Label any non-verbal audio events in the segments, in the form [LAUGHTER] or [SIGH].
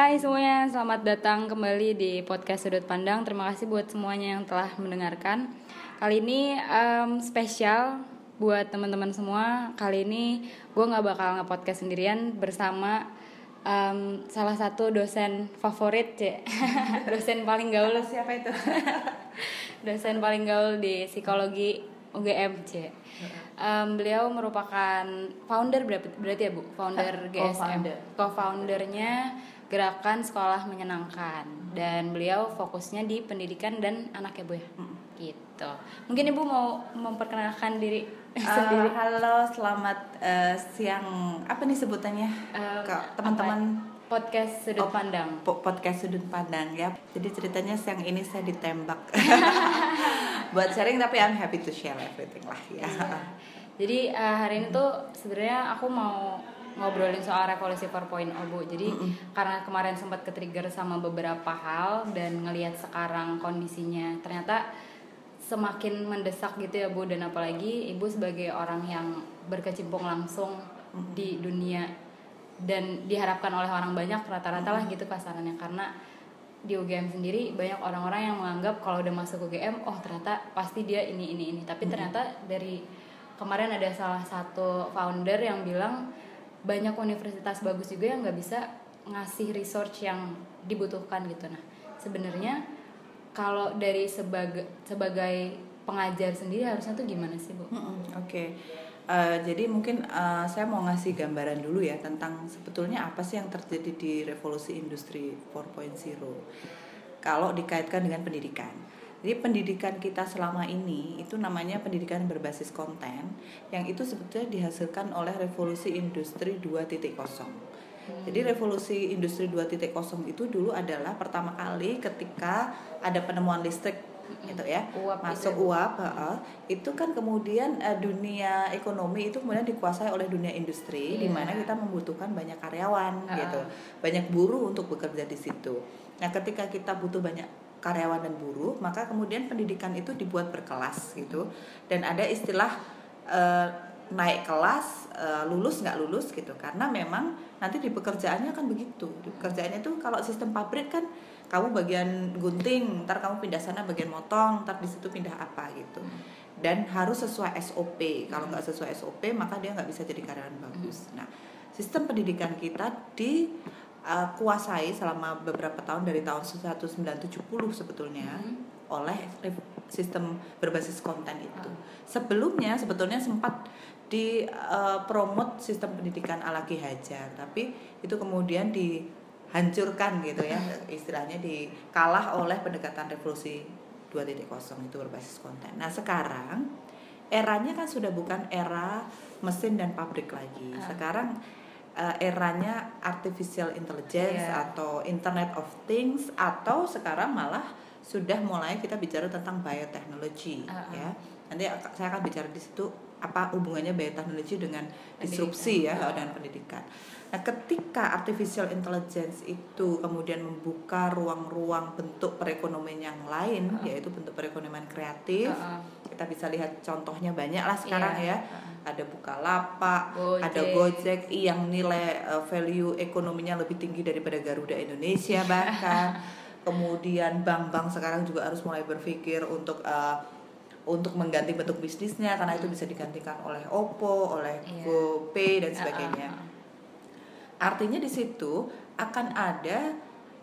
Hai semuanya, selamat datang kembali di podcast Sudut Pandang. Terima kasih buat semuanya yang telah mendengarkan. Kali ini um, spesial buat teman-teman semua. Kali ini gue nggak bakal nge-podcast sendirian bersama um, salah satu dosen favorit, cek. [LAUGHS] dosen paling gaul. Siapa itu? [LAUGHS] dosen paling gaul di psikologi UGM, cek. Um, beliau merupakan founder berarti, ya bu, founder GSM, Co-founder. co-foundernya Gerakan Sekolah Menyenangkan dan beliau fokusnya di pendidikan dan anak ya bu ya, gitu. Mungkin ibu mau memperkenalkan diri Eh, sendiri. halo, selamat eh, siang. Apa nih sebutannya? Um, Ke teman-teman podcast sudut Oh, pandang. po- podcast sudut pandang ya. Jadi ceritanya siang ini saya ditembak. [LAUGHS] Buat sharing tapi I'm happy to share everything lah ya. Iya. Jadi eh, hari ini tuh sebenarnya aku mau ngobrolin soal revolusi 4.0 Bu. Jadi karena kemarin sempat ke-trigger sama beberapa hal dan ngelihat sekarang kondisinya ternyata semakin mendesak gitu ya Bu. Dan apalagi Ibu sebagai orang yang berkecimpung langsung di dunia dan diharapkan oleh orang banyak rata-rata lah gitu kasarannya karena di UGM sendiri banyak orang-orang yang menganggap kalau udah masuk UGM oh ternyata pasti dia ini ini ini. Tapi ternyata dari kemarin ada salah satu founder yang bilang banyak universitas bagus juga yang nggak bisa ngasih research yang dibutuhkan gitu nah sebenarnya kalau dari sebagai sebagai pengajar sendiri harusnya tuh gimana sih bu? Oke, Eh, jadi mungkin eh, saya mau ngasih gambaran dulu ya tentang sebetulnya apa sih yang terjadi di revolusi industri 4.0 kalau dikaitkan dengan pendidikan. Jadi pendidikan kita selama ini itu namanya pendidikan berbasis konten yang itu sebetulnya dihasilkan oleh revolusi industri 2.0. Jadi revolusi industri 2.0 itu dulu adalah pertama kali ketika ada penemuan listrik gitu ya Uap masuk itu. uap heeh. itu kan kemudian eh, dunia ekonomi itu kemudian dikuasai oleh dunia industri di Iya. mana kita membutuhkan banyak karyawan Heeh. gitu banyak buruh untuk bekerja di situ nah ketika kita butuh banyak karyawan dan buruh maka kemudian pendidikan itu dibuat berkelas gitu. Dan ada istilah eh, naik kelas eh, lulus nggak lulus gitu. Karena memang nanti di pekerjaannya kan begitu. Di pekerjaannya tuh kalau sistem pabrik kan kamu bagian gunting ntar kamu pindah sana bagian motong ntar di situ pindah apa gitu. Dan harus sesuai SOP kalau nggak sesuai SOP maka dia nggak bisa jadi karyawan bagus. Nah sistem pendidikan kita dikuasai selama beberapa tahun dari tahun 1970 sebetulnya oleh rev- sistem berbasis konten itu sebelumnya sebetulnya sempat di uh, promote sistem pendidikan ala Ki Hajar tapi itu kemudian dihancurkan gitu ya istilahnya dikalah oleh pendekatan revolusi 2.0 itu berbasis konten. Nah sekarang eranya kan sudah bukan era mesin dan pabrik lagi. Ah. Sekarang uh, eranya artificial intelligence Iya. atau Internet of Things atau sekarang malah sudah mulai kita bicara tentang bioteknologi ah. ya. Nanti saya akan bicara di situ apa hubungannya bioteknologi dengan Pendidikan. disrupsi ya Ah. dan pendidikan. Nah, ketika artificial intelligence itu kemudian membuka ruang-ruang bentuk perekonomian yang lain, Ah. yaitu bentuk perekonomian kreatif, Heeh. kita bisa lihat contohnya banyak lah sekarang Iya. ya. Ada Bukalapak, Gojek. ada Gojek yang nilai uh, value ekonominya lebih tinggi daripada Garuda Indonesia bahkan. [LAUGHS] Kemudian bank-bank sekarang juga harus mulai berpikir untuk uh, untuk mengganti bentuk bisnisnya karena itu bisa digantikan oleh Oppo, oleh Iya. GoPay dan sebagainya. Heeh. Artinya di situ akan ada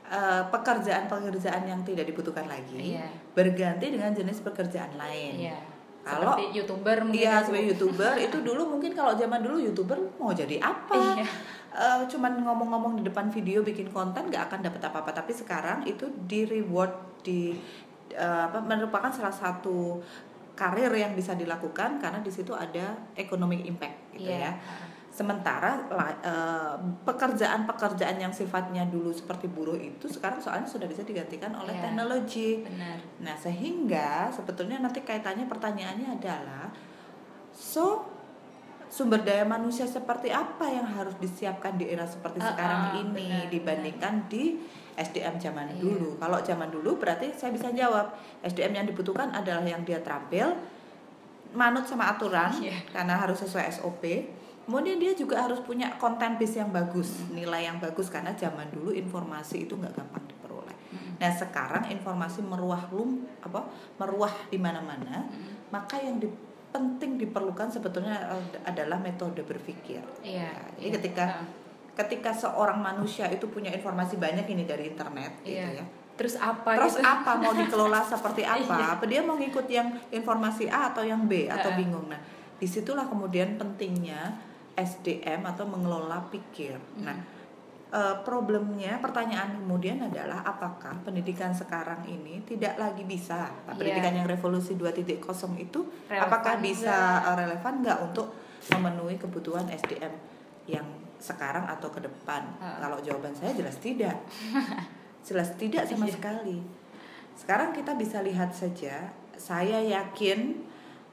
uh, pekerjaan-pekerjaan yang tidak dibutuhkan lagi Iya. berganti dengan jenis pekerjaan lain. Iya. Kalau- Seperti youtuber mungkin Iya ya, sebagai youtuber [LAUGHS] itu dulu mungkin kalau zaman dulu youtuber mau jadi apa? Iya. Eh, cuman ngomong-ngomong di depan video bikin konten nggak akan dapat apa-apa. Tapi sekarang itu di reward di eh, apa merupakan salah satu karir yang bisa dilakukan karena di situ ada economic impact gitu Iya. ya. Sementara eh, pekerjaan-pekerjaan yang sifatnya dulu seperti buruh itu sekarang soalnya sudah bisa digantikan oleh Iya. teknologi. Benar. Nah, sehingga sebetulnya nanti kaitannya pertanyaannya adalah so sumber daya manusia seperti apa yang harus disiapkan di era seperti Ah, sekarang ah, ini benar, dibandingkan di SDM zaman Iya. dulu. Kalau zaman dulu berarti saya bisa jawab SDM yang dibutuhkan adalah yang dia terampil, manut sama aturan Iya. karena harus sesuai SOP kemudian dia juga harus punya konten base yang bagus nilai yang bagus karena zaman dulu informasi itu nggak gampang diperoleh nah sekarang informasi meruah lum apa meruah di mana-mana maka yang di, penting diperlukan sebetulnya adalah metode berpikir Iya. Nah, jadi iya. ketika Heeh. ketika seorang manusia itu punya informasi banyak ini dari internet gitu Iya. ya Terus apa Terus gitu? apa mau [LAUGHS] dikelola seperti Iya. apa? Apa dia mau ngikut yang informasi A atau yang B atau Heeh. bingung? Nah, di situlah kemudian pentingnya SDM atau mengelola pikir. Nah, eh, problemnya pertanyaan kemudian adalah apakah pendidikan sekarang ini tidak lagi bisa Iya. pendidikan yang revolusi 2.0 itu Relevan apakah bisa nggak? eh, relevan nggak untuk memenuhi kebutuhan SDM yang sekarang atau ke depan? Heeh. Kalau jawaban saya jelas tidak. [LAUGHS] jelas tidak sama Iya. sekali. Sekarang kita bisa lihat saja, saya yakin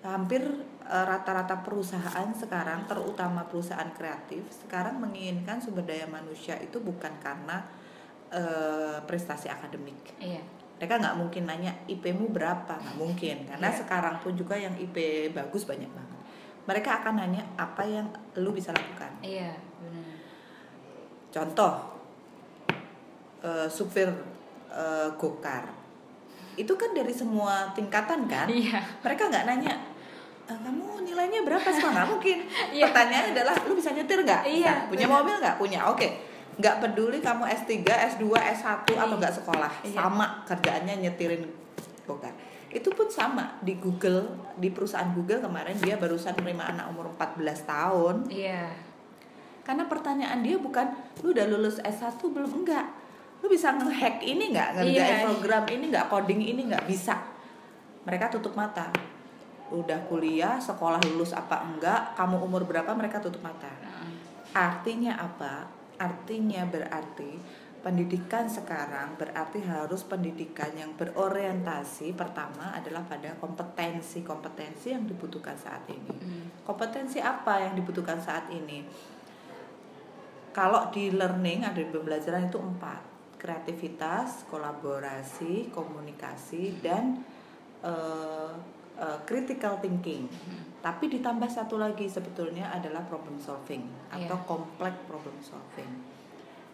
hampir rata-rata perusahaan sekarang, terutama perusahaan kreatif, sekarang menginginkan sumber daya manusia itu bukan karena eh, prestasi akademik. Iya. Mereka nggak mungkin nanya IP-mu berapa, nggak mungkin, karena Iya. sekarang pun juga yang IP bagus banyak banget. Mereka akan nanya apa yang lu bisa lakukan. Iya, benar. Contoh, eh, supir eh, gokar, itu kan dari semua tingkatan kan? Iya. Mereka nggak nanya, "Eh, kamu nilainya berapa sih? Nggak mungkin. [LAUGHS] Iya. Pertanyaannya adalah, lu bisa nyetir nggak? Iya, Nah, punya benar. mobil nggak? Punya. Oke. Nggak peduli kamu S3, S2, S1 atau Iya. nggak sekolah, Iya. sama kerjaannya nyetirin gokar. Itu pun sama di Google, di perusahaan Google kemarin dia barusan menerima anak umur 14 tahun Iya. karena pertanyaan dia bukan lu udah lulus S1 belum enggak lu bisa ngehack ini nggak ngerjain Iya. program ini nggak coding ini nggak bisa mereka tutup mata udah kuliah sekolah lulus apa enggak kamu umur berapa mereka tutup mata Heeh. artinya apa artinya berarti pendidikan sekarang berarti harus pendidikan yang berorientasi pertama adalah pada kompetensi kompetensi yang dibutuhkan saat ini Hmm. kompetensi apa yang dibutuhkan saat ini kalau di learning ada di pembelajaran itu empat kreativitas kolaborasi komunikasi dan eh, eh, critical thinking. Tapi ditambah satu lagi sebetulnya adalah problem solving atau Iya. complex problem solving.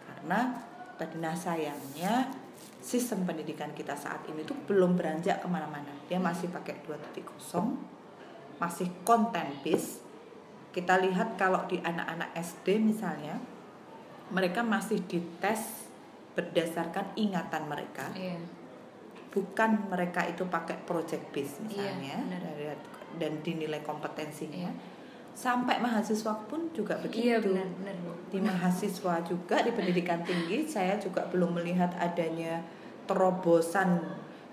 Karena tadi nah sayangnya sistem pendidikan kita saat ini tuh belum beranjak ke mana-mana. Dia masih pakai 2.0 masih content based. Kita lihat kalau di anak-anak SD misalnya mereka masih dites berdasarkan ingatan mereka. Iya. Bukan mereka itu pakai project base misalnya Iya, benar. dari- dan dinilai kompetensinya Iya. sampai mahasiswa pun juga Iya, begitu benar, benar, Bu. di mahasiswa juga di pendidikan [LAUGHS] tinggi saya juga belum melihat adanya terobosan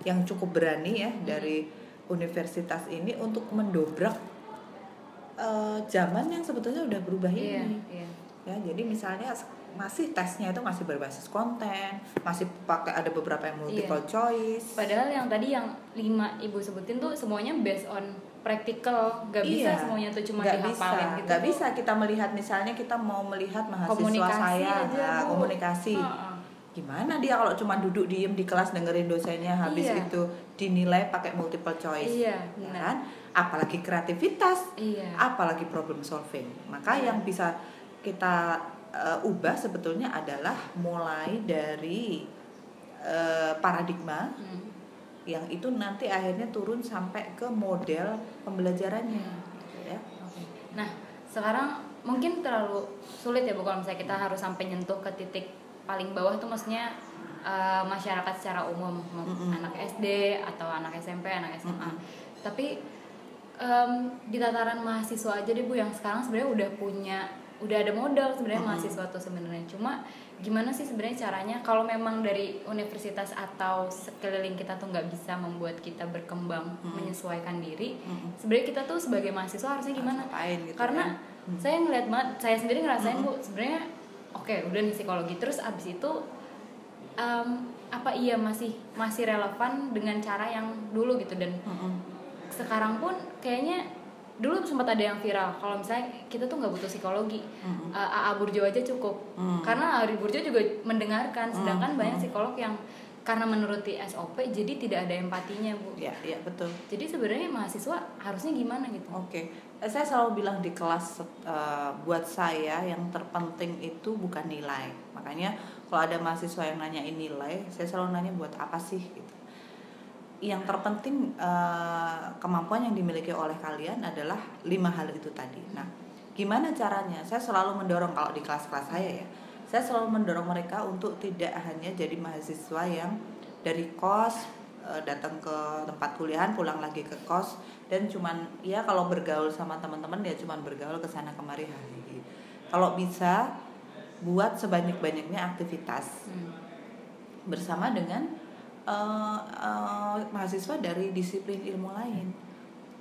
yang cukup berani ya dari universitas ini untuk mendobrak eh, zaman yang sebetulnya udah berubah Iya, ini iya. ya jadi misalnya masih tesnya itu masih berbasis konten masih pakai ada beberapa yang multiple choice Padahal yang tadi yang lima ibu sebutin tuh semuanya based on practical, gak bisa Iya, semuanya tuh cuma dihafalin bisa, gitu. tuh. bisa kita melihat misalnya kita mau melihat mahasiswa Komunikasi saya aja, nah, Bu. komunikasi Heeh. gimana dia kalau cuma duduk diem di kelas dengerin dosennya habis Iya. itu dinilai pakai multiple choice Iya, ya benar. kan apalagi kreativitas Iya. apalagi problem solving maka Iya. yang bisa kita uh, ubah sebetulnya adalah mulai dari uh, paradigma Hmm. yang itu nanti akhirnya turun sampai ke model pembelajarannya gitu ya Oke. Nah, sekarang mungkin terlalu sulit ya Bu kalau misalnya kita harus sampai nyentuh ke titik paling bawah tuh maksudnya eh, masyarakat secara umum, Mm-mm. anak SD atau anak SMP, anak SMA. Tapi em, di tataran mahasiswa aja deh Bu yang sekarang sebenarnya udah punya udah ada modal sebenarnya Mm-mm. mahasiswa tuh sebenarnya. Cuma gimana sih sebenarnya caranya kalau memang dari universitas atau sekeliling kita tuh nggak bisa membuat kita berkembang, Mm-mm. menyesuaikan diri, Mm-mm. sebenarnya kita tuh sebagai mahasiswa harusnya gimana? Ngapain gitu karena kan? Hmm. saya ngeliat banget saya sendiri ngerasain bu sebenarnya oke udah nih psikologi terus abis itu em, apa iya masih masih relevan dengan cara yang dulu gitu dan Mm-mm. sekarang pun kayaknya dulu sempat ada yang viral kalau misalnya kita tuh nggak butuh psikologi Mm-mm. Eh, AA Burjo aja cukup Mm. karena Ari Burjo juga mendengarkan sedangkan Mm. banyak psikolog yang karena menuruti SOP jadi tidak ada empatinya bu ya ya betul jadi sebenarnya mahasiswa harusnya gimana gitu Oke, Eh, saya selalu bilang di kelas eh, buat saya yang terpenting itu bukan nilai. Makanya kalau ada mahasiswa yang nanyain nilai, saya selalu nanya buat apa sih gitu. Yang terpenting eh, kemampuan yang dimiliki oleh kalian adalah lima hal itu tadi. Nah, gimana caranya? Saya selalu mendorong kalau di kelas-kelas saya ya, saya selalu mendorong mereka untuk tidak hanya jadi mahasiswa yang dari kos eh, datang ke tempat kuliahan, pulang lagi ke kos dan cuman ya kalau bergaul sama teman-teman ya cuman bergaul ke sana kemari hari. Kalau bisa buat sebanyak-banyaknya aktivitas Hmm. bersama dengan eh, eh, mahasiswa dari disiplin ilmu lain.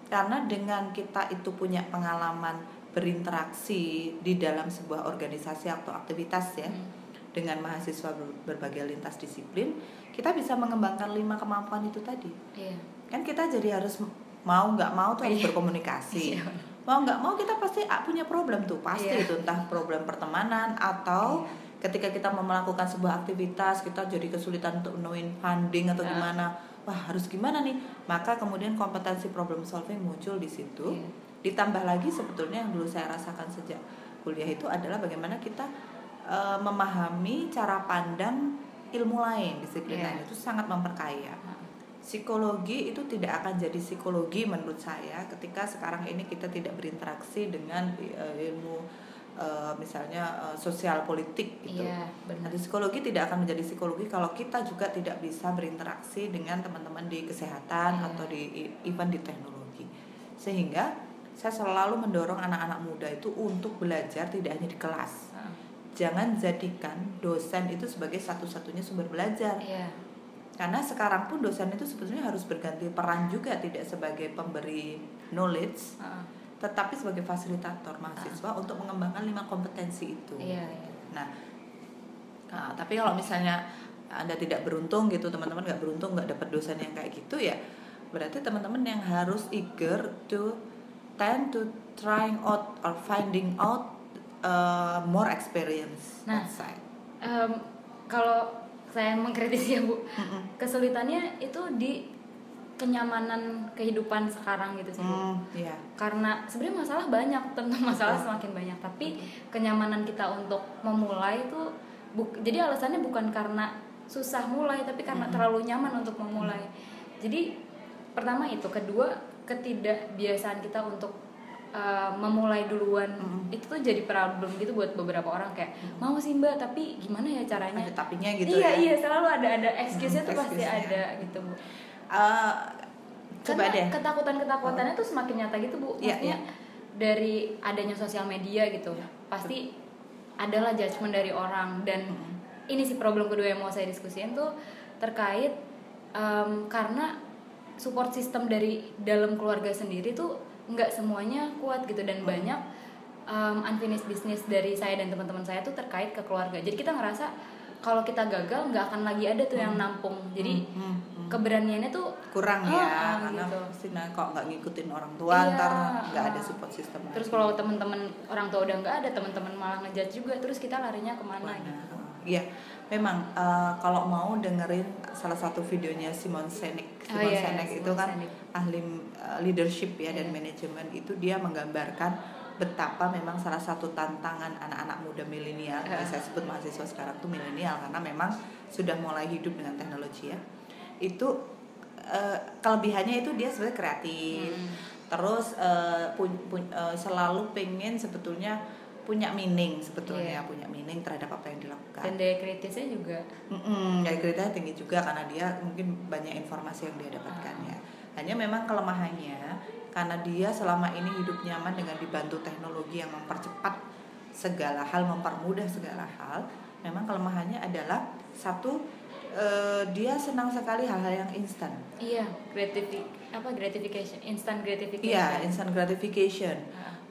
Karena dengan kita itu punya pengalaman berinteraksi di dalam sebuah organisasi atau aktivitas ya Hmm. dengan mahasiswa ber- berbagai lintas disiplin, kita bisa mengembangkan lima kemampuan itu tadi. iya Kan kita jadi harus mau nggak mau tuh harus Iya. berkomunikasi. Iya. Mau nggak mau kita pasti ah, punya problem tuh pasti Iya. itu entah problem pertemanan atau Iya. Ketika kita mau melakukan sebuah aktivitas kita jadi kesulitan untuk nemuin funding atau Ya. gimana wah harus gimana nih maka kemudian kompetensi problem solving muncul di situ Iya. ditambah lagi sebetulnya yang dulu saya rasakan sejak kuliah itu adalah bagaimana kita eh, memahami cara pandang ilmu lain disiplin Iya. lain itu sangat memperkaya psikologi itu tidak akan jadi psikologi menurut saya ketika sekarang ini kita tidak berinteraksi dengan eh, ilmu eh, misalnya eh, sosial politik gitu. iya benar Nanti psikologi tidak akan menjadi psikologi kalau kita juga tidak bisa berinteraksi dengan teman-teman di kesehatan Iya. atau di even di teknologi. Sehingga saya selalu mendorong anak-anak muda itu untuk belajar tidak hanya di kelas. Ah, Jangan jadikan dosen itu sebagai satu-satunya sumber belajar iya karena sekarang pun dosen itu sebetulnya harus berganti peran juga tidak sebagai pemberi knowledge Ah, tetapi sebagai fasilitator mahasiswa untuk mengembangkan lima kompetensi itu iya iya nah nah, tapi kalau misalnya anda tidak beruntung gitu teman-teman nggak beruntung nggak dapat dosen yang kayak gitu ya berarti teman-teman yang harus eager to tend to trying out or finding out uh, more experience Nah. outside Em, kalau saya mengkritisi ya bu Mm-mm. kesulitannya itu di kenyamanan kehidupan sekarang gitu sih. Hmm, iya. karena sebenarnya masalah banyak tentu masalah Betul. semakin banyak tapi kenyamanan kita untuk memulai itu buk- jadi alasannya bukan karena susah mulai tapi karena Mm-mm. terlalu nyaman untuk memulai jadi pertama itu kedua ketidakbiasaan kita untuk uh, memulai duluan Mm-mm. itu tuh jadi problem gitu buat beberapa orang kayak mau sih mbak tapi gimana ya caranya ada tapinya gitu iya ya iya selalu ada ada excuse-nya Hmm, tuh pasti excuse-nya. ada gitu bu Eh, coba deh ketakutan-ketakutannya tuh semakin nyata gitu bu Iya, maksudnya dari adanya sosial media gitu Iya. pasti adalah judgement dari orang dan Mm-mm. ini sih problem kedua yang mau saya diskusiin tuh terkait em, karena support system dari dalam keluarga sendiri tuh nggak semuanya kuat gitu dan Hmm. banyak em, unfinished business dari saya dan teman-teman saya tuh terkait ke keluarga jadi kita ngerasa kalau kita gagal nggak akan lagi ada tuh yang nampung jadi hmm. Keberaniannya tuh kurang Ah, ya ah, karena gitu. nah, kok nggak ngikutin orang tua Iya, ntar nggak ada support system terus kalau teman-teman orang tua udah nggak ada teman-teman malah ngejudge juga terus kita larinya ke mana Mana? gitu Iya, memang eh, kalau mau dengerin salah satu videonya Simon Sinek, Oh, Simon iya, Sinek Simon itu kan Sinek. ahli eh, leadership ya dan Iya. manajemen itu dia menggambarkan betapa memang salah satu tantangan anak-anak muda milenial, yang saya sebut mahasiswa sekarang tuh milenial karena memang sudah mulai hidup dengan teknologi ya. Itu eh, kelebihannya itu dia sebenarnya kreatif, Hmm. terus eh, pun- pun- eh, selalu pengen sebetulnya punya meaning sebetulnya Iya. punya meaning terhadap apa yang dilakukan. dan daya kritisnya juga Mm-mm, dari kritiknya tinggi juga karena dia mungkin banyak informasi yang dia dapatkan ya. Hanya memang kelemahannya karena dia selama ini hidup nyaman dengan dibantu teknologi yang mempercepat segala hal, mempermudah segala hal. Memang kelemahannya adalah satu eh, dia senang sekali hal-hal yang instan. iya gratific apa gratification instant gratification Iya, instant gratification.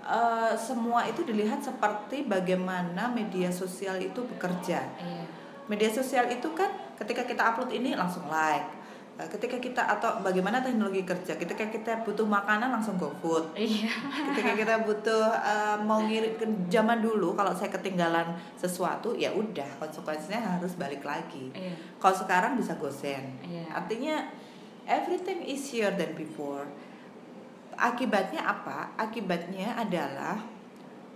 Eh, semua itu dilihat seperti bagaimana media sosial itu bekerja. iya Media sosial itu kan ketika kita upload ini langsung like, ketika kita atau bagaimana teknologi kerja ketika kita butuh makanan langsung go food Iya. ketika kita butuh eh, mau ngirim ke zaman dulu kalau saya ketinggalan sesuatu ya udah konsekuensinya harus balik lagi Iya. kalau sekarang bisa gosen Iya. artinya everything easier than before akibatnya apa akibatnya adalah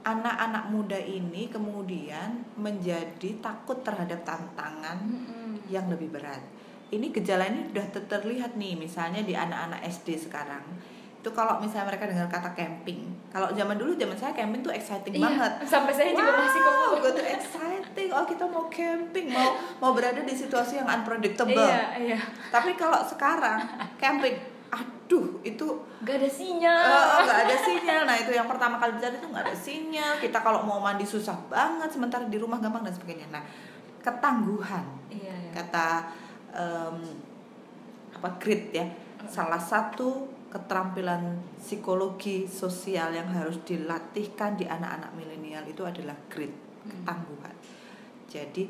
anak-anak muda ini kemudian menjadi takut terhadap tantangan Mm-mm. yang lebih berat. Ini gejala ini sudah ter- terlihat nih, misalnya di anak-anak SD sekarang. Itu kalau misalnya mereka dengar kata camping. Kalau zaman dulu zaman saya camping tuh exciting Iya, banget. Sampai saya juga masih kok. Wow, good exciting. Oh, kita mau camping, mau mau berada di situasi yang unpredictable. Iya, iya. Tapi kalau sekarang camping, aduh, itu Gak ada sinyal. Eh, nggak ada sinyal. Nah itu yang pertama kali bicara itu nggak ada sinyal. Kita kalau mau mandi susah banget, sementara di rumah gampang dan sebagainya. Nah ketangguhan Iya, iya. kata em, apa grit ya. Salah satu keterampilan psikologi sosial yang harus dilatihkan di anak-anak milenial itu adalah grit ketangguhan. Jadi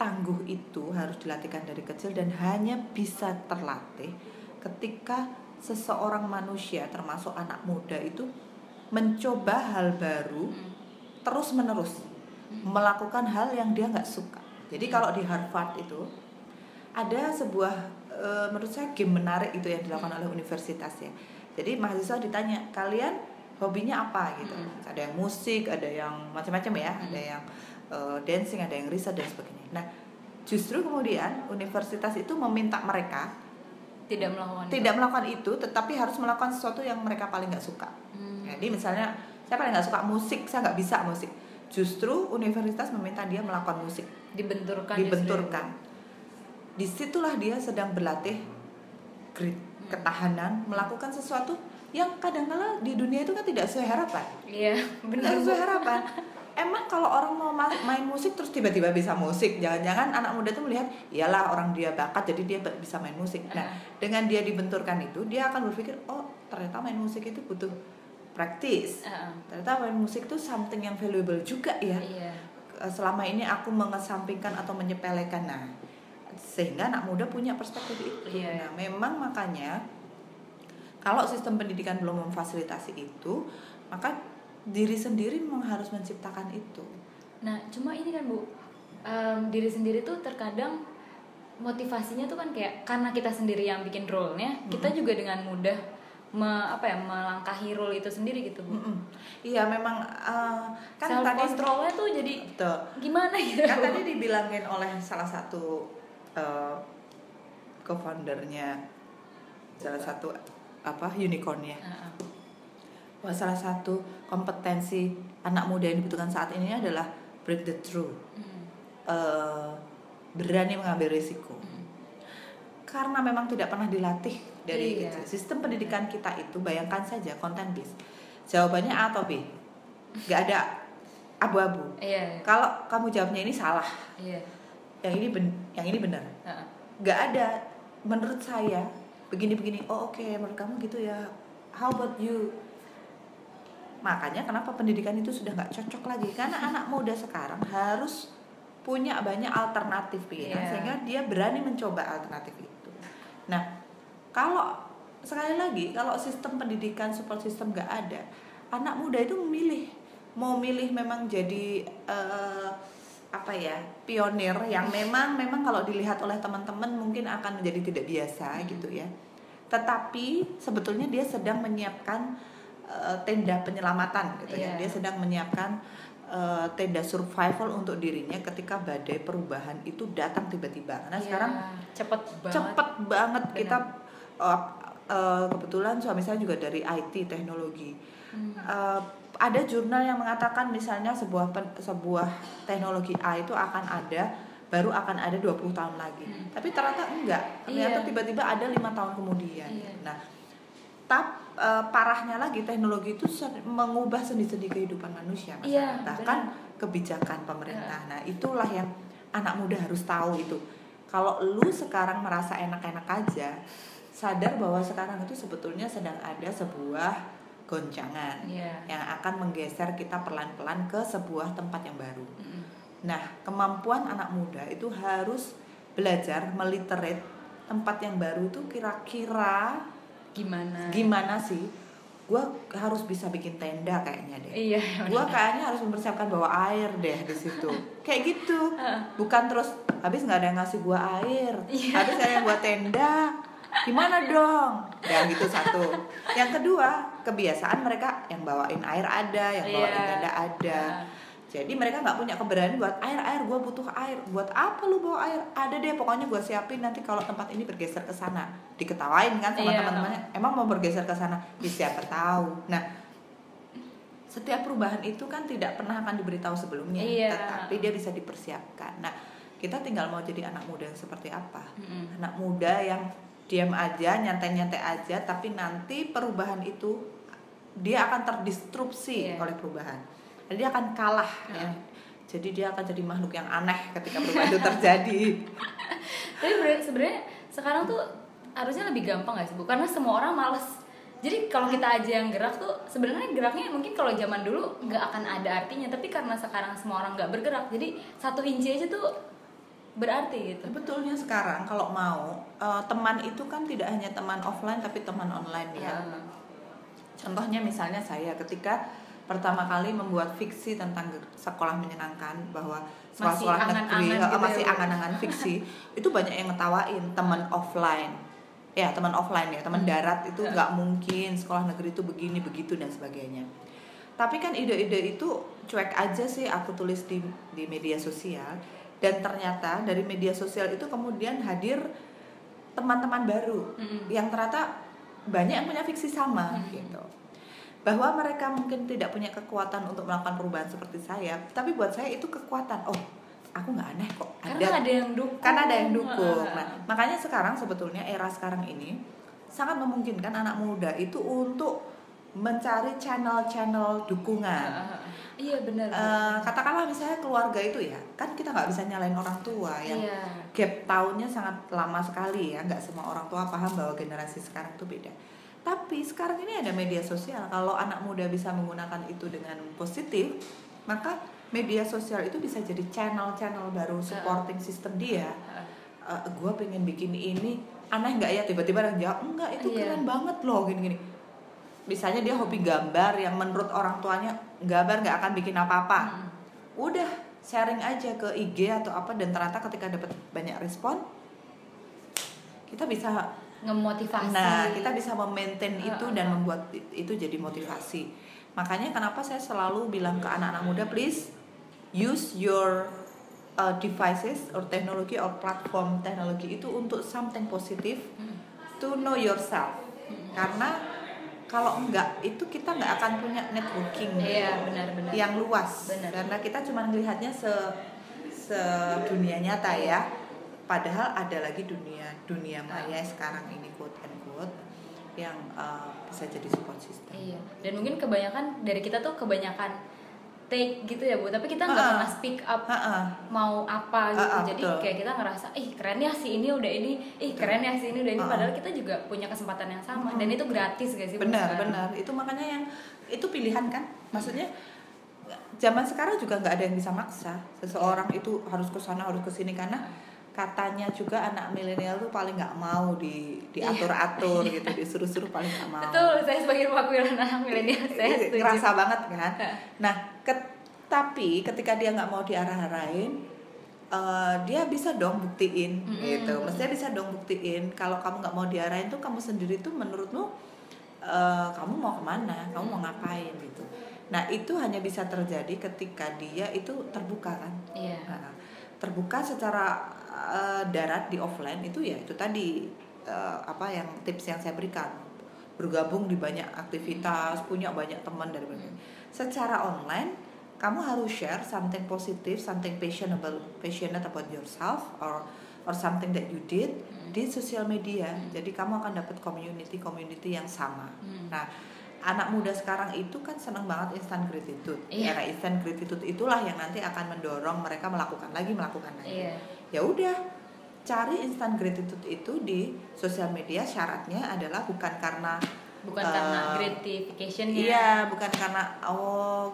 tangguh itu harus dilatihkan dari kecil dan hanya bisa terlatih ketika seseorang manusia termasuk anak muda itu mencoba hal baru Mm. terus menerus melakukan hal yang dia nggak suka. Jadi kalau di Harvard itu ada sebuah eh, menurut saya game menarik itu yang dilakukan oleh universitas ya. Jadi mahasiswa ditanya kalian hobinya apa gitu. Hmm. Ada yang musik, ada yang macam-macam ya, Hmm. ada yang eh, dancing, ada yang riset dan sebagainya. Nah justru kemudian universitas itu meminta mereka Tidak melakukan itu. tidak melakukan itu, tetapi harus melakukan sesuatu yang mereka paling nggak suka. Hmm. Jadi misalnya saya paling nggak suka musik, saya nggak bisa musik. Justru universitas meminta dia melakukan musik, dibenturkan dibenturkan. Di situlah dia sedang berlatih grit, ketahanan, melakukan sesuatu yang kadang-kala di dunia itu kan tidak sesuai harapan. Iya, benar. Tidak sesuai harapan. [LAUGHS] Emang kalau orang mau ma- main musik terus tiba-tiba bisa musik, jangan-jangan anak muda tuh melihat, iyalah orang dia bakat jadi dia bisa main musik. Nah, Ah. dengan dia dibenturkan itu, dia akan berpikir, oh ternyata main musik itu butuh praktis. Heeh. Ternyata main musik itu something yang valuable juga ya. Iya. Selama ini aku mengesampingkan atau menyepelekan. Nah, sehingga anak muda punya perspektif itu. Iya. Nah, memang makanya kalau sistem pendidikan belum memfasilitasi itu, maka diri sendiri memang harus menciptakan itu. Nah, cuma ini kan Bu, em, diri sendiri tuh terkadang motivasinya tuh kan kayak karena kita sendiri yang bikin role-nya, kita juga dengan mudah me, apa ya melangkahi role itu sendiri gitu Bu. Iya, memang eh, kan Self tadi controlnya tuh jadi Betul. gimana gitu. kan tadi dibilangin oleh salah satu uh, co-foundernya salah satu apa unicornnya Heeh. bahwa salah satu kompetensi anak muda yang dibutuhkan saat ini adalah break the truth Hmm. uh, berani mengambil risiko Hmm. karena memang tidak pernah dilatih dari Iya. sistem pendidikan kita itu bayangkan saja konten bis jawabannya A atau B nggak ada abu-abu Iya, kalau kamu jawabnya ini salah iya. Yang ini ben yang ini benar. Nggak ada. Menurut saya begini-begini oh oke menurut kamu gitu ya. How about you? Makanya kenapa pendidikan itu sudah nggak cocok lagi? Karena [LAUGHS] anak muda sekarang harus punya banyak alternatif pikiran Iya. sehingga dia berani mencoba alternatif itu. Nah kalau sekali lagi kalau sistem pendidikan support system nggak ada anak muda itu memilih. Mau milih memang jadi eh, apa ya pionir yang memang memang kalau dilihat oleh teman-teman mungkin akan menjadi tidak biasa gitu ya tetapi sebetulnya dia sedang menyiapkan eh, tenda penyelamatan gitu ya Iya. dia sedang menyiapkan eh, tenda survival untuk dirinya ketika badai perubahan itu datang tiba-tiba karena Iya, sekarang cepet banget. cepet banget Benar. kita eh, eh, kebetulan suami saya juga dari IT teknologi Hmm. Eh, ada jurnal yang mengatakan misalnya sebuah pen- sebuah teknologi A itu akan ada baru akan ada 20 tahun lagi. Hmm. Tapi ternyata enggak. Ternyata Iya. tiba-tiba ada lima tahun kemudian. Iya. Nah, tap eh, parahnya lagi teknologi itu mengubah sendi-sendi kehidupan manusia, Mas. Iya, bahkan kebijakan pemerintah. Nah, itulah yang anak muda harus tahu itu. Kalau lu sekarang merasa enak-enak aja, sadar bahwa sekarang itu sebetulnya sedang ada sebuah goncangan Iya. yang akan menggeser kita pelan-pelan ke sebuah tempat yang baru. Mm-mm. Nah, kemampuan anak muda itu harus belajar meliterate tempat yang baru itu kira-kira gimana? gimana sih? Gue harus bisa bikin tenda kayaknya deh. Iya gue kayaknya harus mempersiapkan bawa air deh di situ. [LAUGHS] Kayak gitu. Bukan terus habis nggak ada yang ngasih gue air. Iya. habis ada yang buat [LAUGHS] tenda gimana dong? Ya gitu satu. Yang kedua kebiasaan mereka yang bawain air ada yang bawain Iya. tenda ada. Jadi mereka nggak punya keberanian buat air air gue butuh air. Buat apa lu bawa air? Ada deh pokoknya gue siapin nanti kalau tempat ini bergeser ke sana. Diketawain kan sama Iya. teman-temannya emang mau bergeser ke sana? Ya, siapa tahu. Nah setiap perubahan itu kan tidak pernah akan diberitahu sebelumnya Iya. tetapi dia bisa dipersiapkan. Nah kita tinggal mau jadi anak muda yang seperti apa? Mm-mm. anak muda yang diam aja nyantai-nyantai aja tapi nanti perubahan itu dia akan terdistrupsi Iya. oleh perubahan. Jadi dia akan kalah ya. Heeh. jadi dia akan jadi makhluk yang aneh ketika perubahan itu terjadi. [LAUGHS] Tapi sebenarnya sekarang tuh harusnya lebih gampang gak sih bu? Karena semua orang males. Jadi kalau kita aja yang gerak tuh sebenarnya geraknya mungkin kalau zaman dulu nggak akan ada artinya tapi karena sekarang semua orang nggak bergerak jadi satu inci aja tuh berarti gitu Sebetulnya sekarang kalau mau eh, teman itu kan tidak hanya teman offline tapi teman online ya. Heeh. Contohnya misalnya saya ketika pertama kali membuat fiksi tentang sekolah menyenangkan bahwa Masih sekolah-sekolah negeri eh, gitu masih ya, Bu? angan-angan fiksi [LAUGHS] itu banyak yang ngetawain teman offline. Ya, teman offline ya, teman Hmm. darat itu nggak mungkin sekolah negeri itu begini begitu dan sebagainya. Tapi kan ide-ide itu cuek aja sih aku tulis di di media sosial dan ternyata dari media sosial itu kemudian hadir teman-teman baru Mm-mm. yang ternyata banyak yang punya fiksi sama Hmm. gitu. Bahwa mereka mungkin tidak punya kekuatan untuk melakukan perubahan seperti saya tapi buat saya itu kekuatan. Oh aku nggak aneh kok. Karena ada yang dukung. Karena ada yang dukung. Nah makanya sekarang sebetulnya era sekarang ini sangat memungkinkan anak muda itu untuk mencari channel-channel dukungan Heeh. iya benar Bu. Eh, katakanlah misalnya keluarga itu ya kan kita nggak bisa nyalain orang tua yang iya gap tahunnya sangat lama sekali ya nggak semua orang tua paham bahwa generasi sekarang itu beda tapi sekarang ini ada media sosial kalau anak muda bisa menggunakan itu dengan positif maka media sosial itu bisa jadi channel-channel baru supporting system dia Heeh. gue pengen bikin ini aneh nggak ya tiba-tiba orang jawab enggak itu Iya. keren banget loh gini-gini misalnya dia hobi gambar yang menurut orang tuanya gambar nggak akan bikin apa-apa Mm. udah sharing aja ke IG atau apa dan ternyata ketika dapat banyak respon kita bisa ngemotivasi nah kita bisa memaintain itu Heeh. dan membuat i- itu jadi motivasi makanya kenapa saya selalu bilang ke anak-anak muda please use your uh, devices or teknologi or platform teknologi itu untuk something positif Hmm. to know yourself karena kalau enggak itu kita nggak akan punya networking iya benar-benar yang luas. Benar. karena kita cuma melihatnya se sedunia nyata ya. Padahal ada lagi dunia dunia maya sekarang ini quote and quote yang uh, bisa jadi support system. Iya. Dan mungkin kebanyakan dari kita tuh kebanyakan take gitu ya bu. Tapi kita nggak pernah speak up Ha-ha. mau apa gitu. Ha-ha, Jadi betul. kayak kita ngerasa, ih keren ya si ini udah ini, ih keren ya si ini udah ini. Ha-ha. Padahal kita juga punya kesempatan yang sama. Dan itu gratis gak sih? Benar sekarang? benar itu makanya yang itu pilihan kan maksudnya zaman sekarang juga nggak ada yang bisa maksa seseorang itu harus ke sana harus ke sini karena katanya juga anak milenial tuh paling nggak mau di diatur atur gitu disuruh-suruh paling nggak mau Betul, saya sebagai perwakilan anak milenial saya Iya, setuju. ngerasa banget kan nah tapi ketika dia nggak mau diarah-arahin eh, dia bisa dong buktiin Mm-mm. gitu. Mestinya bisa dong buktiin kalau kamu nggak mau diarahin tuh kamu sendiri tuh menurutmu eh, kamu mau ke mana? Kamu mau ngapain gitu? Nah itu hanya bisa terjadi ketika dia itu terbuka kan? Iya. Nah, terbuka secara eh, darat di offline itu ya itu tadi eh, apa yang tips yang saya berikan. Bergabung di banyak aktivitas punya banyak teman dari berbagai secara online kamu harus share something positif something passionable passionate about yourself or or something that you did di sosial media. Jadi kamu akan dapat community community yang sama. Hmm. nah anak muda sekarang itu kan senang banget instant gratitude. Iya. era instant gratitude itulah yang nanti akan mendorong mereka melakukan lagi melakukan lagi. Iya. ya udah cari instant gratitude itu di sosial media. Syaratnya adalah bukan karena Bukan Eh, karena gratification-nya. iya bukan karena oh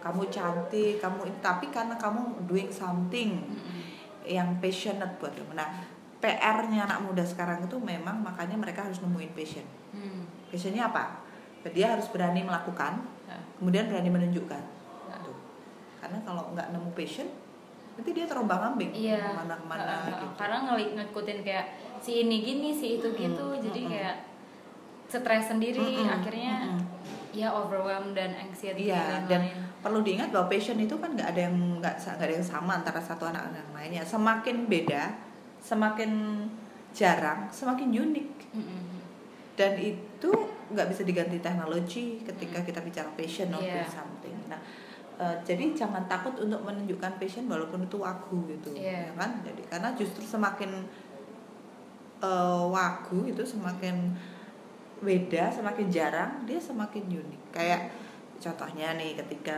kamu cantik kamu tapi karena kamu doing something Mm-mm. yang passionate buat kamu nah PR-nya anak muda sekarang itu memang makanya mereka harus nemuin passion. Hmm. Passionnya apa? Dia harus berani melakukan, Ya. kemudian berani menunjukkan. Ya. Tuh. Karena kalau nggak nemu passion, nanti dia terombang ambing Iya. ke mana-kemana Uh, gitu. Karena ngikutin kayak si ini gini, si itu gitu, Mm, jadi mm, mm. kayak stres sendiri, Mm-mm, akhirnya mm-mm. ya overwhelmed dan anxiety Iya, dan dan lain. perlu diingat bahwa passion itu kan nggak ada yang nggak nggak ada yang sama antara satu anak dan yang lainnya. Semakin beda, semakin jarang, semakin unik. Mm-mm. Dan itu nggak bisa diganti teknologi ketika kita bicara passion or Iya. something. Nah, eh, jadi jangan takut untuk menunjukkan passion walaupun itu wagu gitu, Iya. ya kan? Jadi karena justru semakin eh, wagu itu semakin beda, semakin jarang, dia semakin unik. Kayak contohnya nih ketika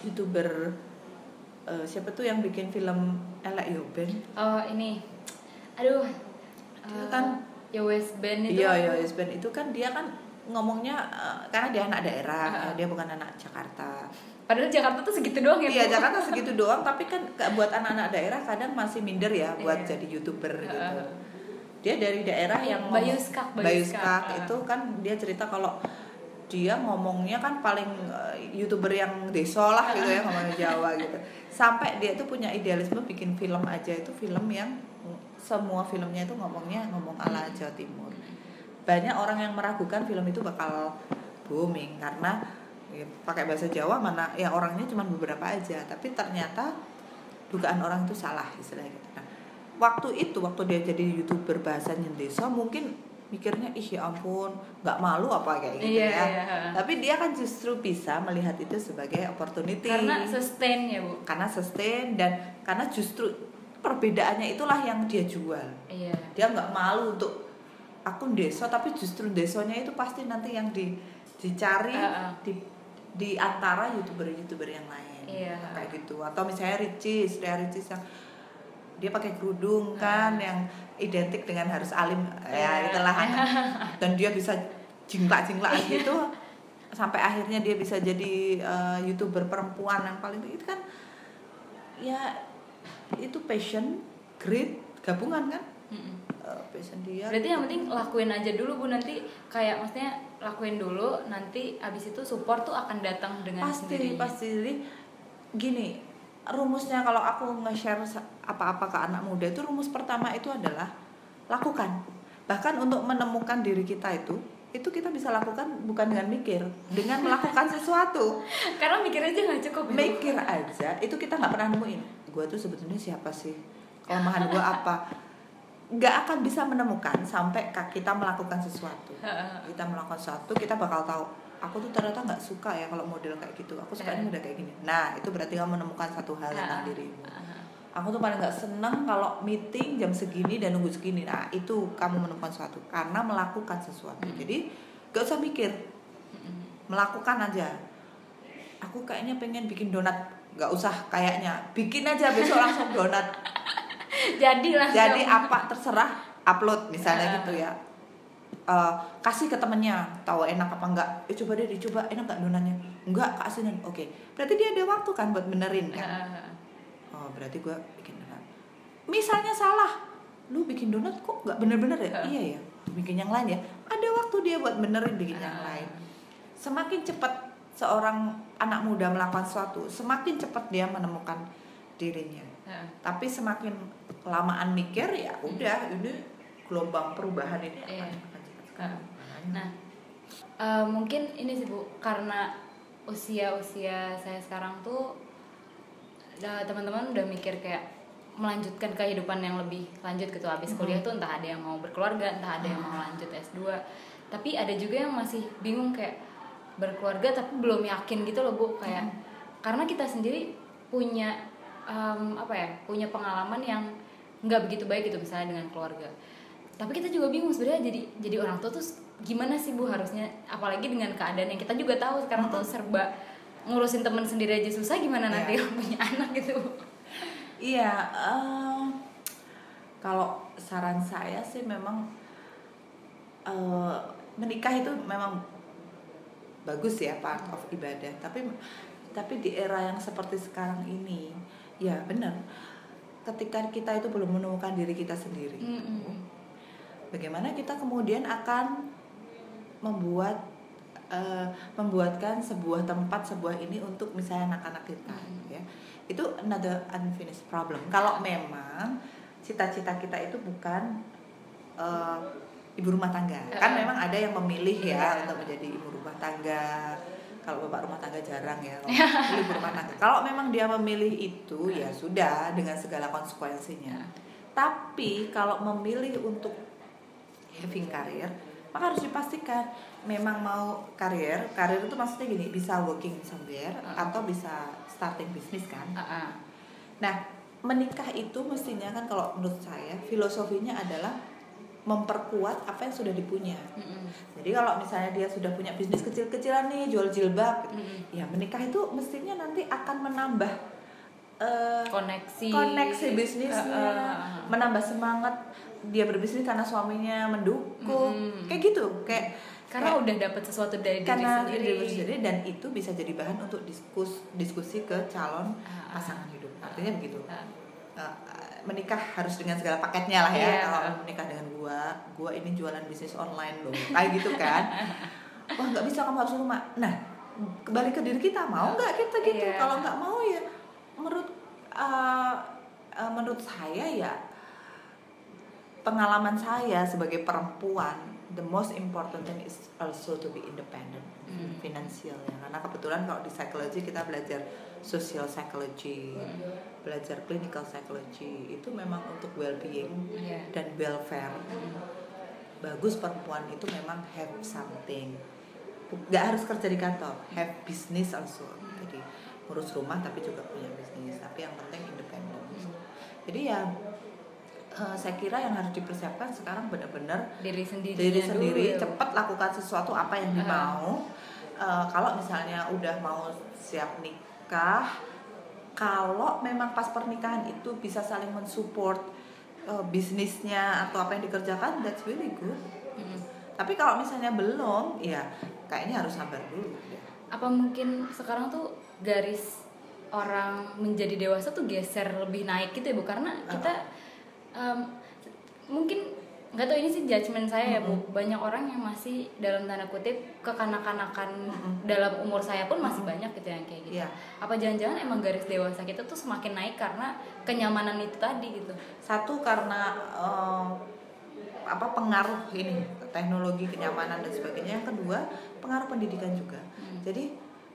youtuber eh, siapa tuh yang bikin film Elek Yoben Oh ini, aduh, Dia eh, kan- ya West Band itu. Iya, iya, Yes Ben itu kan dia kan ngomongnya eh, karena dia anak daerah, Ah. eh, dia bukan anak Jakarta. Padahal Jakarta tuh segitu doang ya. Iya? Jakarta [LAUGHS] segitu doang, tapi kan buat anak-anak daerah kadang masih minder ya buat Iya. jadi youtuber Ah, gitu. Ah. Dia dari daerah yang Bayu ngomong- Skak, Bayu Bayu Skak, Skak ah. itu kan dia cerita kalau dia ngomongnya kan paling eh, youtuber yang deso lah gitu ya ngomongnya Jawa gitu. Sampai dia tuh punya idealisme bikin film aja itu film yang semua filmnya itu ngomongnya ngomong ala Jawa Timur banyak orang yang meragukan film itu bakal booming karena ya, pakai bahasa Jawa mana ya orangnya cuma beberapa aja tapi ternyata dugaan orang itu salah istilahnya gitu. Nah, waktu itu waktu dia jadi youtuber bahasanya desa mungkin mikirnya ih ya ampun nggak malu apa kayak gitu Iya, ya iya. tapi dia kan justru bisa melihat itu sebagai opportunity Karena sustain ya bu. karena sustain dan karena justru perbedaannya itulah yang dia jual Iya. dia nggak malu untuk akun desa tapi justru desanya itu pasti nanti yang di dicari Ah, ah. di di antara youtuber youtuber yang lain Iya. kayak gitu atau misalnya Ricis Ria Ricis yang dia pakai kerudung Ah. kan yang identik dengan harus alim ya Iya. itulah [LAUGHS] dan dia bisa jingklak jingklak gitu sampai akhirnya dia bisa jadi eh, youtuber perempuan yang paling itu kan ya itu passion grit gabungan kan Mm-mm. Eh, passion dia Berarti yang penting lakuin aja dulu bu nanti kayak maksudnya lakuin dulu nanti abis itu support tuh akan datang dengan pasti sendirinya. pasti jadi gini rumusnya kalau aku nge-share apa-apa ke anak muda itu rumus pertama itu adalah lakukan. Bahkan untuk menemukan diri kita itu itu kita bisa lakukan bukan dengan mikir dengan melakukan [LAUGHS] sesuatu. Karena mikir aja nggak cukup. Bu. mikir aja itu kita nggak pernah nemuin. Gue tuh sebetulnya siapa sih? Kelemahan gue apa? Nggak akan bisa menemukan sampai kita melakukan sesuatu. Kita melakukan sesuatu kita bakal tahu aku tuh ternyata nggak suka ya kalau model kayak gitu aku sukanya Eh. udah kayak gini nah itu berarti kamu menemukan satu hal tentang Ah. dirimu Ah. aku tuh paling nggak seneng kalau meeting jam segini dan nunggu segini nah itu kamu menemukan sesuatu karena melakukan sesuatu Mm. jadi gak usah mikir Mm-mm. melakukan aja aku kayaknya pengen bikin donat nggak usah kayaknya bikin aja besok langsung donat [LAUGHS] Jadi lah. jadi apa terserah upload misalnya gitu ya Eh, kasih ke temennya tahu enak apa enggak. Eh coba deh dicoba enak nggak donatnya enggak kasih nih oke. Berarti dia ada waktu kan buat benerin kan oh berarti gua bikin donat. Misalnya salah lu bikin donat kok nggak bener-bener ya? Iya ya bikin yang lain ya? Ada waktu dia buat benerin bikin yang lain. Semakin cepat seorang anak muda melakukan sesuatu semakin cepat dia menemukan dirinya. Tapi semakin kelamaan mikir ya udah ini gelombang perubahan ini akan, Sekali. Nah, eh, mungkin ini sih bu, karena usia-usia saya sekarang tuh eh, teman-teman udah mikir kayak melanjutkan kehidupan yang lebih lanjut gitu habis kuliah tuh entah ada yang mau berkeluarga, entah ada yang mau lanjut S2. Tapi ada juga yang masih bingung kayak berkeluarga tapi belum yakin gitu loh Bu kayak karena kita sendiri punya em, apa ya? punya pengalaman yang nggak begitu baik gitu misalnya dengan keluarga tapi kita juga bingung sebenarnya jadi jadi orang tua tuh gimana sih bu harusnya apalagi dengan keadaan yang kita juga tahu sekarang tuh serba ngurusin temen sendiri aja susah gimana nanti [LAUGHS] Iya. punya anak gitu Iya, eh, kalau saran saya sih memang eh, menikah itu memang bagus ya part of ibadah. Tapi tapi di era yang seperti sekarang ini, ya benar. ketika kita itu belum menemukan diri kita sendiri Mm-mm. Bagaimana kita kemudian akan membuat eh, membuatkan sebuah tempat sebuah ini untuk misalnya anak-anak kita Hmm. ya. Itu another unfinished problem. Kalau memang cita-cita kita itu bukan eh, ibu rumah tangga. Kan memang ada yang memilih ya Iya. untuk menjadi ibu rumah tangga. Kalau bapak rumah tangga jarang ya kalau [LAUGHS] ibu rumah tangga. Kalau memang dia memilih itu ya sudah dengan segala konsekuensinya. Tapi kalau memilih untuk having karir maka harus dipastikan memang mau karir karir itu maksudnya gini bisa working somewhere Uh-uh. atau bisa starting bisnis kan Ah, ah. nah menikah itu mestinya kan kalau menurut saya filosofinya adalah memperkuat apa yang sudah dipunya Mm-mm. jadi kalau misalnya dia sudah punya bisnis kecil-kecilan nih jual jilbab gitu, Mm-mm. ya menikah itu mestinya nanti akan menambah eh, koneksi koneksi bisnisnya Ah, ah, ah. menambah semangat dia berbisnis karena suaminya mendukung Mm-mm. kayak gitu kayak karena kayak- udah dapat sesuatu dari karena diri diri sendiri sendiri dan itu bisa jadi bahan untuk diskus diskusi ke calon Ah, ah. pasangan hidup artinya begitu Ah. Eh, menikah harus dengan segala paketnya lah ya Iya. kalau menikah dengan gua gua ini jualan bisnis online loh kayak gitu kan [LAUGHS] wah nggak bisa kamu harus rumah nah kembali ke diri kita mau nggak kita gitu Iya. kalau nggak mau ya menurut eh, eh, menurut saya ya pengalaman saya sebagai perempuan the most important thing is also to be independent Hmm. finansial ya karena kebetulan kalau di psikologi kita belajar social psychology Hmm. belajar clinical psychology itu memang untuk well being Iya. dan welfare Mm. bagus perempuan itu memang have something nggak harus kerja di kantor have business also jadi ngurus rumah tapi juga punya bisnis tapi yang penting independen jadi ya eh, saya kira yang harus dipersiapkan sekarang benar-benar diri sendiri diri sendiri dulu. cepat lakukan sesuatu apa yang dimau. Eh, kalau misalnya udah mau siap nikah kalau memang pas pernikahan itu bisa saling mensupport eh, bisnisnya atau apa yang dikerjakan that's really good. Mm. tapi kalau misalnya belum ya kayaknya harus sabar dulu apa mungkin sekarang tuh garis orang menjadi dewasa tuh geser lebih naik gitu ya bu? Karena kita em, mungkin nggak tahu ini sih judgement saya ya bu. Banyak orang yang masih dalam tanda kutip kekanak-kanakan Mm-mm. dalam umur saya pun masih banyak gitu yang kayak gitu. Iya. apa jangan-jangan emang garis dewasa kita tuh semakin naik karena kenyamanan itu tadi gitu? Satu karena eh, apa pengaruh ini teknologi kenyamanan dan sebagainya. Yang kedua pengaruh pendidikan juga. Hmm. jadi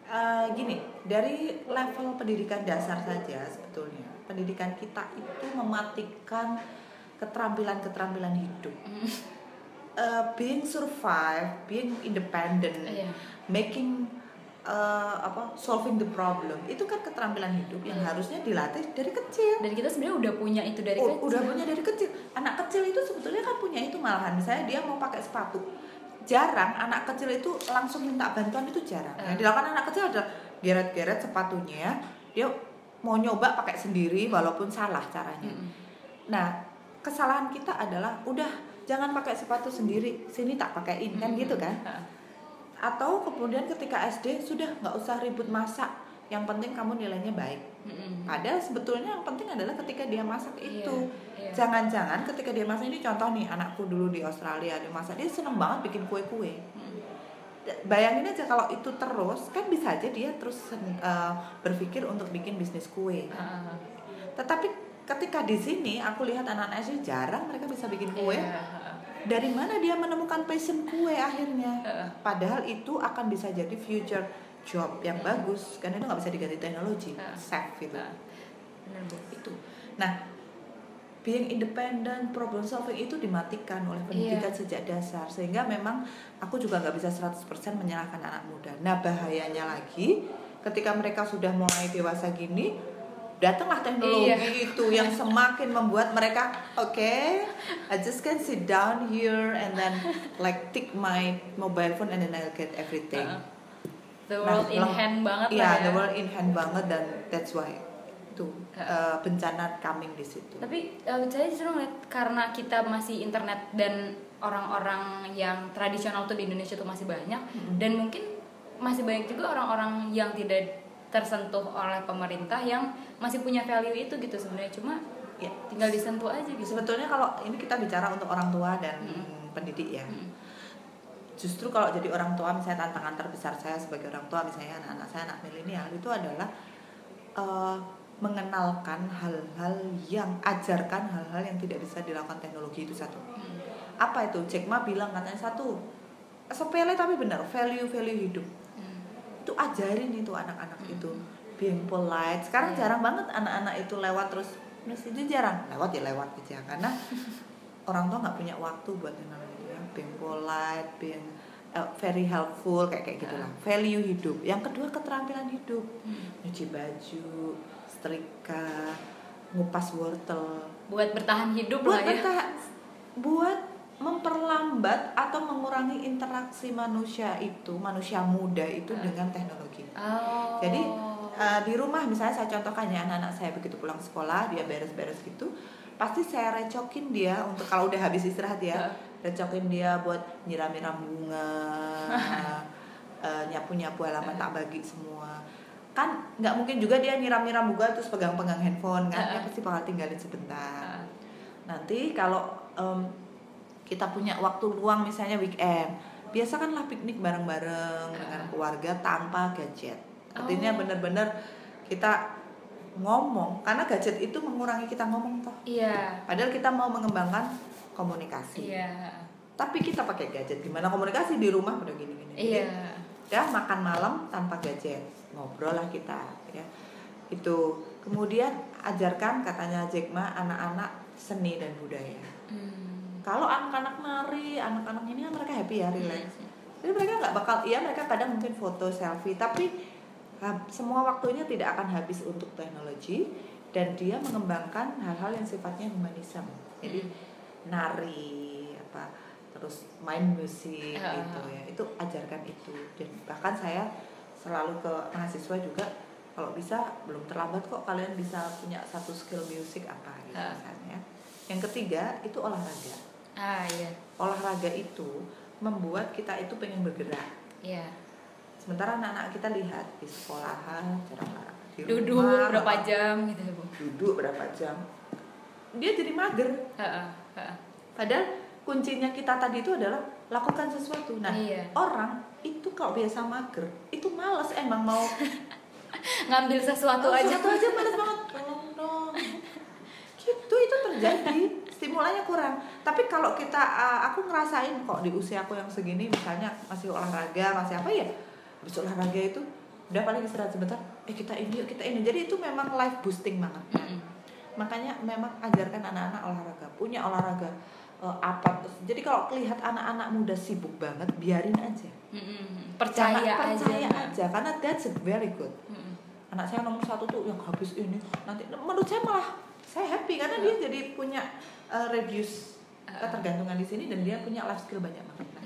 eh, gini dari level pendidikan dasar saja sebetulnya pendidikan kita itu mematikan keterampilan-keterampilan hidup Mm. Eh, being survive being independent Iya. making eh, apa solving the problem itu kan keterampilan hidup yang Iya. harusnya dilatih dari kecil dan kita sebenarnya udah punya itu dari U- kecil udah punya dari kecil anak kecil itu sebetulnya kan punya itu malahan misalnya dia mau pakai sepatu jarang anak kecil itu langsung minta bantuan itu jarang yang Eh. dilakukan anak kecil adalah geret-geret sepatunya dia mau nyoba pakai sendiri walaupun salah caranya Mm-mm. nah kesalahan kita adalah udah jangan pakai sepatu sendiri sini tak pakaiin kan gitu kan atau kemudian ketika SD sudah nggak usah ribut masak yang penting kamu nilainya baik Mm-mm. Padahal sebetulnya yang penting adalah ketika dia masak Iya, itu. iya. Jangan-jangan ketika dia masak ini contoh nih anakku dulu di Australia dia masak dia seneng banget bikin kue-kue. Mm. Bayangin aja kalau itu terus kan bisa aja dia terus eh, berpikir untuk bikin bisnis kue. Heeh. Tetapi ketika di sini aku lihat anak-anak SD jarang mereka bisa bikin kue. Iya, heeh. Dari mana dia menemukan passion kue akhirnya? Padahal itu akan bisa jadi future job yang bagus karena itu nggak bisa diganti teknologi, Heeh. safe gitu. Bu. itu nah being independent problem solving itu dimatikan oleh pendidikan Iya. sejak dasar sehingga memang aku juga nggak bisa 100% menyalahkan anak muda nah bahayanya lagi ketika mereka sudah mulai dewasa gini datanglah teknologi Iya. itu yang semakin membuat mereka oke I just can sit down here and then like take my mobile phone and then I'll get everything Heeh. The Nah, world in lang- hand banget Iya, lah ya. the world in hand banget dan that's why itu uh, bencana coming di situ. Tapi eh, saya justru ngeliat karena kita masih internet dan orang-orang yang tradisional tuh di Indonesia tuh masih banyak Mm-mm. dan mungkin masih banyak juga orang-orang yang tidak tersentuh oleh pemerintah yang masih punya value itu gitu sebenarnya cuma ya tinggal disentuh aja gitu sebetulnya kalau ini kita bicara untuk orang tua dan Mm-mm. pendidik ya Mm-mm. justru kalau jadi orang tua misalnya tantangan terbesar saya sebagai orang tua misalnya anak-anak saya anak milenial itu adalah eh, mengenalkan hal-hal yang ajarkan hal-hal yang tidak bisa dilakukan teknologi itu satu. Apa itu? Jack Ma bilang katanya satu sepele tapi benar value value hidup. Mm. itu ajarin itu anak-anak Mm. itu. Being polite sekarang Iya. jarang banget anak-anak itu lewat terus itu jarang. Lewat ya lewat aja karena [LAUGHS] orang tua nggak punya waktu buat yang namanya ya. Being polite being uh, very helpful kayak kayak gitulah value hidup. Yang kedua keterampilan hidup. Mm. nyuci baju setrika ngupas wortel buat bertahan hidup buat lah ya bertahan buat memperlambat atau mengurangi interaksi manusia itu manusia muda itu Ah. dengan teknologi oh. Jadi, Uh, di rumah misalnya saya contohkan ya anak-anak saya begitu pulang sekolah dia beres-beres gitu pasti saya recokin dia untuk kalau udah habis istirahat ya Heeh. recokin dia buat nyiram-nyiram bunga uh, [LAUGHS] nyapu-nyapu halaman tak bagi semua kan nggak mungkin juga dia nyiram-nyiram bunga terus pegang-pegang handphone kan? Dia Heeh. pasti bakal tinggalin sebentar. Ah. nanti kalau em, kita punya waktu luang misalnya weekend biasakanlah piknik bareng-bareng dengan keluarga tanpa gadget. Artinya Oh. bener-bener kita ngomong karena gadget itu mengurangi kita ngomong toh. Iya. Padahal kita mau mengembangkan komunikasi. Iya. Tapi kita pakai gadget gimana komunikasi di rumah? Udah gini-gini iya ya makan malam tanpa gadget ngobrol lah kita ya itu kemudian ajarkan katanya Jack Ma anak-anak seni dan budaya Hmm. kalau anak-anak nari anak-anak ini kan mereka happy ya relax Hmm. jadi mereka nggak bakal iya mereka kadang mungkin foto selfie tapi semua waktunya tidak akan habis untuk teknologi dan dia mengembangkan hal-hal yang sifatnya humanisme jadi Hmm. nari apa terus main musik Ah. gitu ya itu ajarkan itu dan bahkan saya selalu ke mahasiswa juga kalau bisa belum terlambat kok kalian bisa punya satu skill musik apa gitu Ah. misalnya yang ketiga itu olahraga ah iya olahraga itu membuat kita itu pengen bergerak iya sementara anak-anak kita lihat di sekolahan jarang olahraga. di duduk rumah, berapa apa- jam gitu ya bu duduk berapa jam dia jadi mager Heeh, heeh. Padahal kuncinya kita tadi itu adalah lakukan sesuatu. Nah, Iya. orang itu kalau biasa mager, itu males emang mau [LAUGHS] ngambil sesuatu Oh, aja sesuatu aja males banget. Tolong dong. Gitu itu terjadi. Stimulannya kurang. Tapi kalau kita uh, aku ngerasain kok di usia aku yang segini misalnya masih olahraga, masih apa ya? Habis olahraga itu udah paling istirahat sebentar, eh kita ini yuk, kita ini. Jadi itu memang life boosting banget. Makanya memang ajarkan anak-anak olahraga punya olahraga eh, apa. Jadi kalau lihat anak-anak muda sibuk banget biarin aja. Mm-mm. percaya Jangan- aja percaya aja karena that's very good. Mm-mm. anak saya nomor satu tuh yang habis ini nanti menurut saya malah saya happy karena dia jadi punya eh, reduce ketergantungan di sini dan dia punya life skill banyak banget. Nah,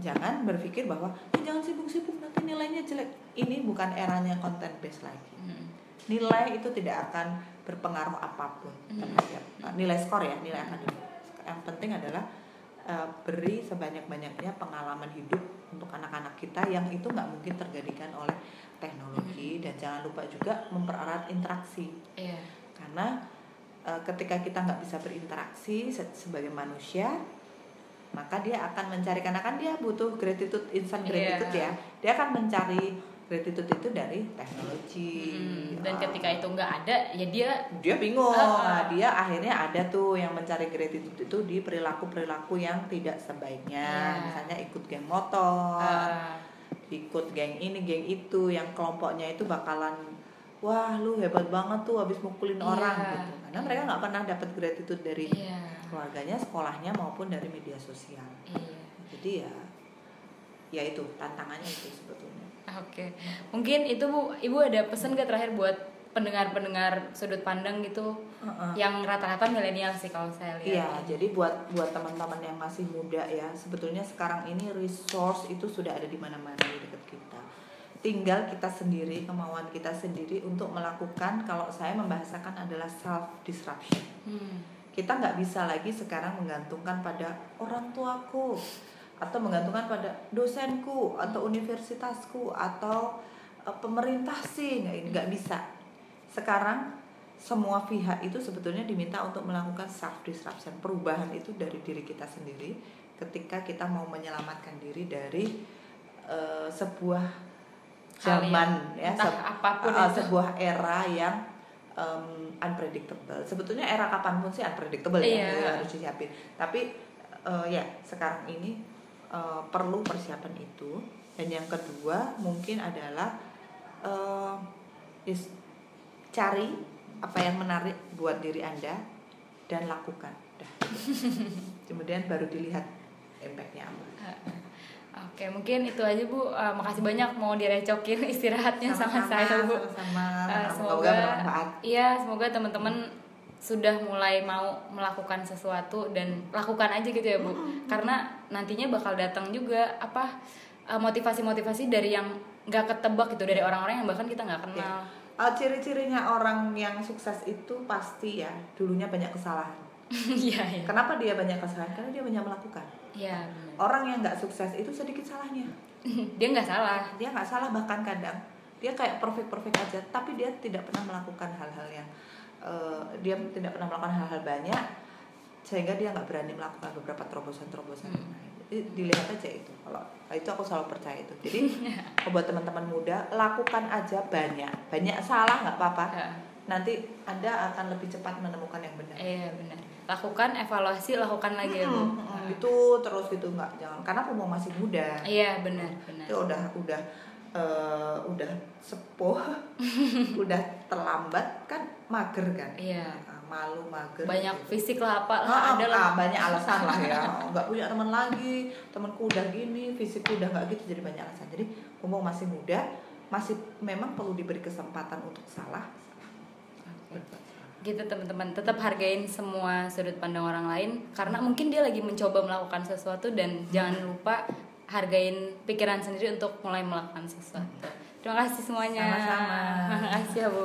jangan berpikir bahwa "Eh, jangan sibuk-sibuk nanti nilainya jelek. Ini bukan eranya content based lagi. Mm. nilai itu tidak akan berpengaruh apa pun terhadap uh, nilai skor ya nilai akademik yang penting adalah uh, beri sebanyak-banyaknya pengalaman hidup untuk anak-anak kita yang itu nggak mungkin tergantikan oleh teknologi. Dan jangan lupa juga mempererat interaksi. Iya. Karena uh, ketika kita nggak bisa berinteraksi se- sebagai manusia maka dia akan mencari karena kan dia butuh gratitude instant Iya. gratitude ya. Dia akan mencari gratitude itu dari teknologi. Mm. dan Uh, ketika itu nggak ada ya dia dia bingung. Ah, ah. Nah, dia akhirnya ada tuh yang mencari gratitude itu di perilaku perilaku yang tidak sebaiknya. Iya. misalnya ikut geng motor uh, ikut geng ini geng itu yang kelompoknya itu bakalan wah lu hebat banget tuh habis mukulin Iya. orang gitu. Karena mereka nggak pernah dapat gratitude dari iya. keluarganya sekolahnya maupun dari media sosial. Iya. Jadi ya ya itu tantangannya itu sebetulnya Oke, mungkin itu bu, ibu ada pesan gak terakhir buat pendengar-pendengar sudut pandang gitu, Heeh. yang rata-rata milenial sih kalau saya Iya, lihat. jadi buat buat teman-teman yang masih muda ya, sebetulnya sekarang ini resource itu sudah ada di mana-mana di dekat kita. Tinggal kita sendiri, kemauan kita sendiri untuk melakukan kalau saya membahasakan adalah self disruption. Hmm. Kita nggak bisa lagi sekarang menggantungkan pada orang tuaku atau menggantungkan pada dosenku atau universitasku atau eh, pemerintah sih nggak ini nggak bisa. Sekarang semua pihak itu sebetulnya diminta untuk melakukan self disruption perubahan itu dari diri kita sendiri ketika kita mau menyelamatkan diri dari uh, sebuah zaman ya se apa pun uh, itu. sebuah era yang um, unpredictable sebetulnya era kapan pun sih unpredictable Iya. ya harus disiapin tapi uh, ya sekarang ini uh, perlu persiapan itu dan yang kedua mungkin adalah uh, is- cari apa yang menarik buat diri anda dan lakukan Dah. [LAUGHS] kemudian baru dilihat impactnya apa Oke, mungkin itu aja Bu. Eh, makasih banyak mau direcokin [LAUGHS] istirahatnya sama, saya Bu. sama Eh, semoga bermanfaat Iya, semoga teman-teman sudah mulai mau melakukan sesuatu dan lakukan aja gitu ya Bu. Karena nantinya bakal datang juga apa eh, motivasi-motivasi dari yang nggak ketebak gitu dari orang-orang yang bahkan kita nggak kenal. Uh, ciri-cirinya orang yang sukses itu pasti ya dulunya banyak kesalahan. [LAUGHS] Iya, iya. Kenapa dia banyak kesalahan? Karena dia banyak melakukan. Iya. Orang yang nggak sukses itu sedikit salahnya. [LAUGHS] Dia nggak salah. Dia nggak salah bahkan kadang dia kayak perfect perfect aja, tapi dia tidak pernah melakukan hal-hal yang uh, dia tidak pernah melakukan hal-hal banyak sehingga dia nggak berani melakukan beberapa terobosan-terobosan. Hmm. Nah, jadi dilihat aja itu. Kalau itu aku selalu percaya itu. Jadi [LAUGHS] buat teman-teman muda lakukan aja banyak, banyak salah nggak apa-apa. Ya. Nanti anda akan lebih cepat menemukan yang benar. Iya, benar. Lakukan evaluasi, lakukan lagi ya, Bu. Hmm, hmm, itu terus gitu nggak jangan karena umur masih muda Iya, benar, benar. itu udah udah eh, udah sepuh [LAUGHS] udah terlambat kan mager kan Iya. Ah, malu mager. Banyak gitu. fisik lah apa Ah, lah ah, ada lah. ah, banyak alasan lah. ya. [LAUGHS] Nggak punya teman lagi temanku udah gini fisikku udah nggak gitu jadi banyak alasan. Jadi umur masih muda masih memang perlu diberi kesempatan untuk salah. Gitu teman-teman. Tetap hargain semua sudut pandang orang lain karena mungkin dia lagi mencoba melakukan sesuatu dan jangan lupa hargain pikiran sendiri untuk mulai melakukan sesuatu. Terima kasih semuanya. Sama-sama. [LAUGHS] terima kasih ya bu